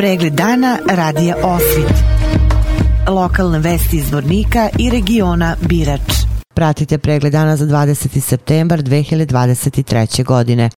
Pregled dana radija Osvit. Lokalne vesti iz Vornika i regiona Birač. Pratite pregled dana za 20. septembar 2023. godine.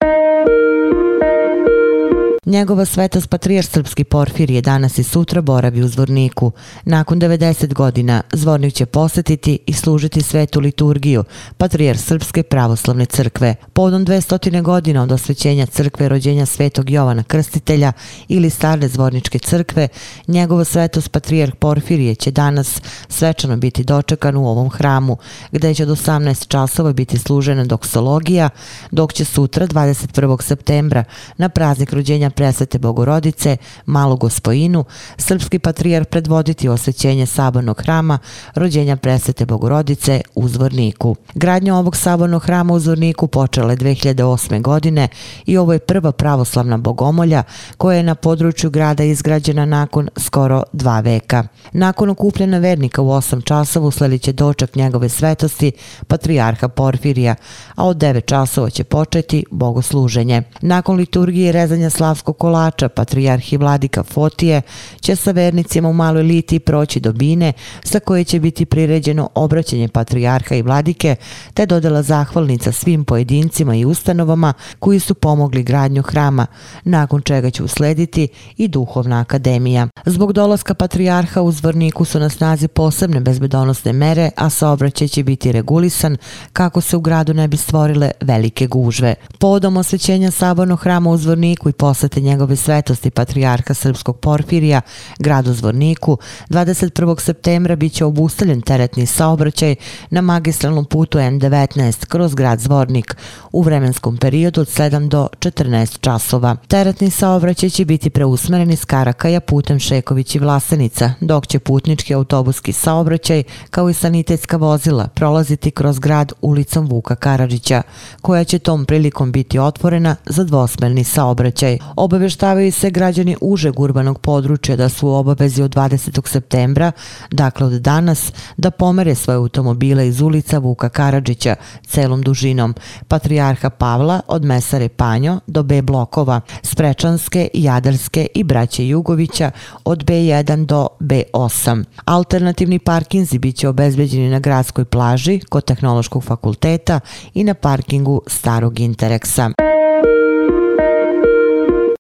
Njegova svetost patrijarh srpski Porfir je danas i sutra boravi u Zvorniku. Nakon 90 godina Zvornik će posetiti i služiti svetu liturgiju patrijarh srpske pravoslavne crkve. Podom 200 godina od osvećenja crkve rođenja svetog Jovana Krstitelja ili stare Zvorničke crkve, njegova svetost patrijarh Porfirije će danas svečano biti dočekan u ovom hramu, gde će do 18 časova biti služena doksologija, dok će sutra 21. septembra na praznik rođenja presvete Bogorodice, Malu Gospojinu, srpski patrijar predvoditi osvećenje sabornog hrama rođenja presvete Bogorodice u Zvorniku. Gradnja ovog sabornog hrama u Zvorniku počela je 2008. godine i ovo je prva pravoslavna bogomolja koja je na području grada izgrađena nakon skoro dva veka. Nakon okupljena vernika u 8 časova usledit će dočak njegove svetosti patrijarha Porfirija, a od 9 časova će početi bogosluženje. Nakon liturgije rezanja slavskog Slavskog kolača, patrijarhi vladika Fotije, će sa vernicima u maloj liti proći do bine sa koje će biti priređeno obraćanje patrijarha i vladike, te dodala zahvalnica svim pojedincima i ustanovama koji su pomogli gradnju hrama, nakon čega će uslediti i duhovna akademija. Zbog dolaska patrijarha u Zvorniku su na snazi posebne bezbedonosne mere, a saobraćaj će biti regulisan kako se u gradu ne bi stvorile velike gužve. Podom osvećenja sabornog hrama u Zvorniku i posle posete njegove svetosti patrijarha Srpskog Porfirija gradu Zvorniku, 21. septembra bit će obustavljen teretni saobraćaj na magistralnom putu N19 kroz grad Zvornik u vremenskom periodu od 7 do 14 časova. Teretni saobraćaj će biti preusmeren iz Karakaja putem Šeković i Vlasenica, dok će putnički autobuski saobraćaj kao i sanitetska vozila prolaziti kroz grad ulicom Vuka Karadžića, koja će tom prilikom biti otvorena za dvosmerni saobraćaj. Obaveštavaju se građani užeg urbanog područja da su u obavezi od 20. septembra, dakle od danas, da pomere svoje automobile iz ulica Vuka Karadžića celom dužinom Patrijarha Pavla od Mesare Panjo do B blokova, Sprečanske, Jadarske i Braće Jugovića od B1 do B8. Alternativni parkinzi bit će obezbeđeni na gradskoj plaži kod Tehnološkog fakulteta i na parkingu Starog Intereksa.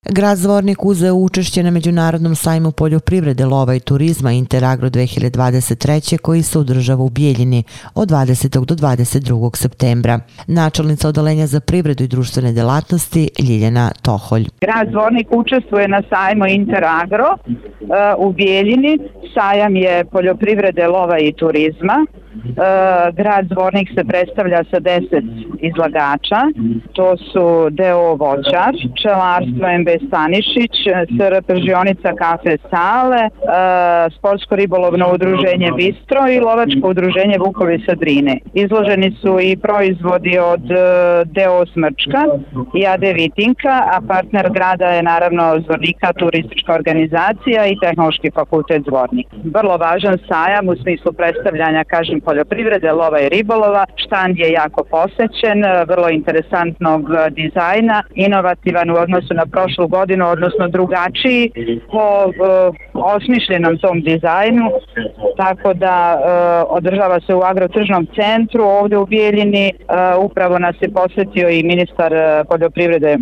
Grad Zvornik uzeo učešće na Međunarodnom sajmu poljoprivrede, lova i turizma Interagro 2023. koji se održava u Bijeljini od 20. do 22. septembra. Načelnica odalenja za privredu i društvene delatnosti Ljiljana Toholj. Grad Zvornik učestvuje na sajmu Interagro uh, u Bijeljini. Sajam je poljoprivrede, lova i turizma. E, grad Zvornik se predstavlja sa deset izlagača. To su Deo Voćar, Čelarstvo MB Stanišić, SR Pržionica Kafe Sale, e, Sportsko ribolovno udruženje Bistro i Lovačko udruženje Vukovi Sadrine. Izloženi su i proizvodi od e, Deo Smrčka i Ade Vitinka, a partner grada je naravno Zvornika turistička organizacija i Tehnološki fakultet Zvornik. Vrlo važan sajam u smislu predstavljanja, kažem, poljoprivrede, lova i ribolova. Štand je jako posećen, e, vrlo interesantnog e, dizajna, inovativan u odnosu na prošlu godinu, odnosno drugačiji po uh, osmišljenom tom dizajnu, tako da uh, održava se u agrotržnom centru ovdje u Bijeljini. Uh, upravo nas je posjetio i ministar poljoprivrede,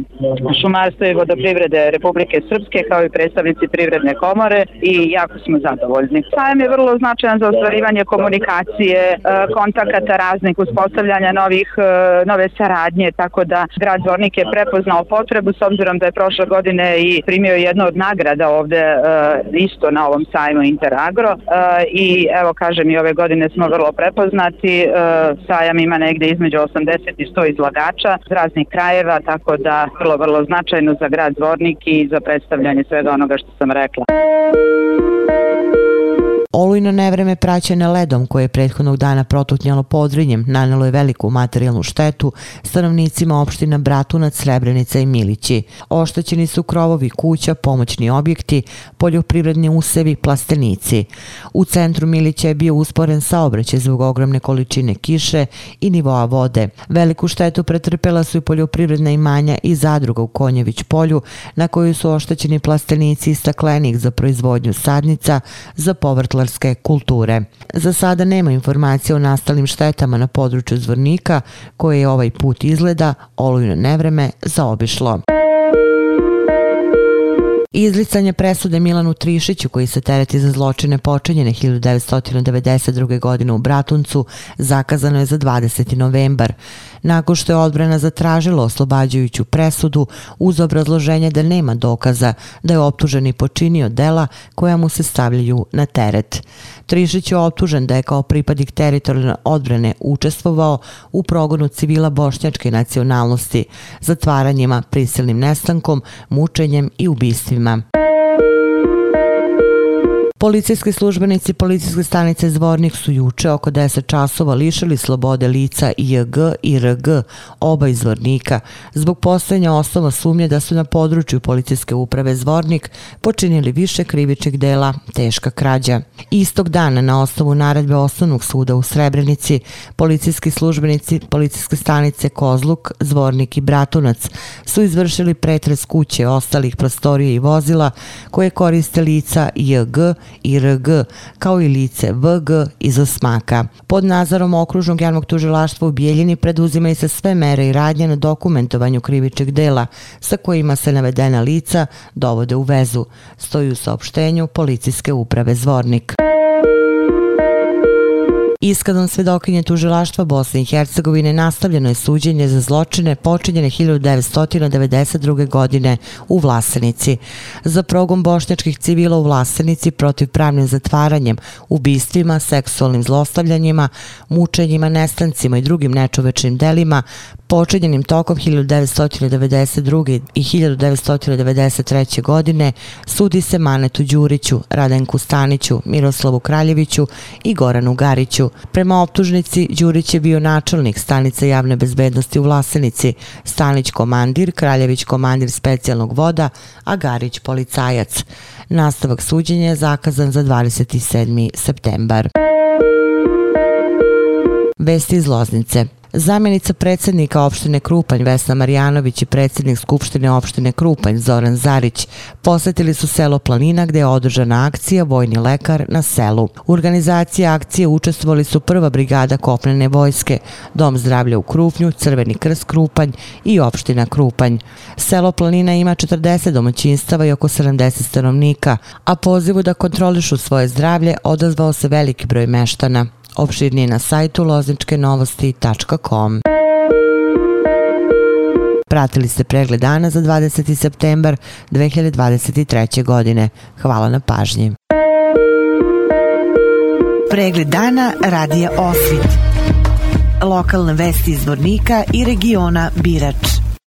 šumarstva i vodoprivrede Republike Srpske, kao i predstavnici privredne komore i jako smo zadovoljni. Sajem je vrlo značajan za ostvarivanje komunikacije je e, kontakata raznih uspostavljanja novih e, nove saradnje tako da grad Zvornik je prepoznao potrebu s obzirom da je prošle godine i primio jednu od nagrada ovde e, isto na ovom sajmu Interagro i evo kažem i ove godine smo vrlo prepoznati sajam ima negde između 80 i 100 izlagača iz raznih krajeva tako da vrlo vrlo značajno za grad Zvornik i za predstavljanje svega onoga što sam rekla. Olujno nevreme praćene ledom koje je prethodnog dana protutnjalo podrinjem nanelo je veliku materijalnu štetu stanovnicima opština Bratunac, Srebrenica i Milići. Oštećeni su krovovi kuća, pomoćni objekti, poljoprivredni usevi, plastenici. U centru Milića je bio usporen saobraćaj zbog ogromne količine kiše i nivoa vode. Veliku štetu pretrpela su i poljoprivredna imanja i zadruga u Konjević polju na koju su oštećeni plastenici i staklenik za proizvodnju sadnica za povrtlarske kulture. Za sada nema informacije o nastalim štetama na području Zvornika koje je ovaj put izgleda olujno nevreme zaobišlo. Izlicanje presude Milanu Trišiću koji se tereti za zločine počinjene 1992. godine u Bratuncu zakazano je za 20. novembar. Nakon što je odbrana zatražila oslobađajuću presudu uz obrazloženje da nema dokaza da je optuženi počinio dela koja mu se stavljaju na teret. Trišić je optužen da je kao pripadnik teritorijalne odbrane učestvovao u progonu civila bošnjačke nacionalnosti, zatvaranjima, prisilnim nestankom, mučenjem i ubistvima. Alma. Policijski službenici policijske stanice Zvornik su juče oko 10 časova lišili slobode lica IG i RG, oba iz Zvornika, zbog postojanja osnova sumnje da su na području policijske uprave Zvornik počinili više krivičnih dela teška krađa. Istog dana na osnovu naredbe osnovnog suda u Srebrenici, policijski službenici policijske stanice Kozluk, Zvornik i Bratunac su izvršili pretres kuće ostalih prostorija i vozila koje koriste lica IRG, kao i lice VG iz Osmaka. Pod nazorom okružnog javnog tužilaštva u Bijeljini preduzimaju se sve mere i radnje na dokumentovanju krivičeg dela sa kojima se navedena lica dovode u vezu, stoji u saopštenju Policijske uprave Zvornik. Iskadom svedokinje tužilaštva Bosne i Hercegovine nastavljeno je suđenje za zločine počinjene 1992. godine u Vlasenici. Za progom bošnjačkih civila u Vlasenici protiv pravnim zatvaranjem, ubistvima, seksualnim zlostavljanjima, mučenjima, nestancima i drugim nečovečnim delima, počinjenim tokom 1992. i 1993. godine sudi se Manetu Đuriću, Radenku Staniću, Miroslavu Kraljeviću i Goranu Gariću. Prema optužnici, Đurić je bio načelnik stanice javne bezbednosti u Vlasenici, Stanić komandir, Kraljević komandir specijalnog voda, a Garić policajac. Nastavak suđenja je zakazan za 27. septembar. Vesti iz Loznice. Zamjenica predsjednika opštine Krupanj Vesna Marjanović i predsjednik Skupštine opštine Krupanj Zoran Zarić posjetili su selo Planina gdje je održana akcija Vojni lekar na selu. U organizaciji akcije učestvovali su prva brigada kopnene vojske, Dom zdravlja u Krupnju, Crveni krst Krupanj i opština Krupanj. Selo Planina ima 40 domaćinstava i oko 70 stanovnika, a pozivu da kontrolišu svoje zdravlje odazvao se veliki broj meštana. Opširnije na sajtu lozničkenovosti.com. Pratili ste pregled dana za 20. septembar 2023. godine. Hvala na pažnji. Pregled dana radija Osvit. Lokalne vesti iz Vornika i regiona Birač.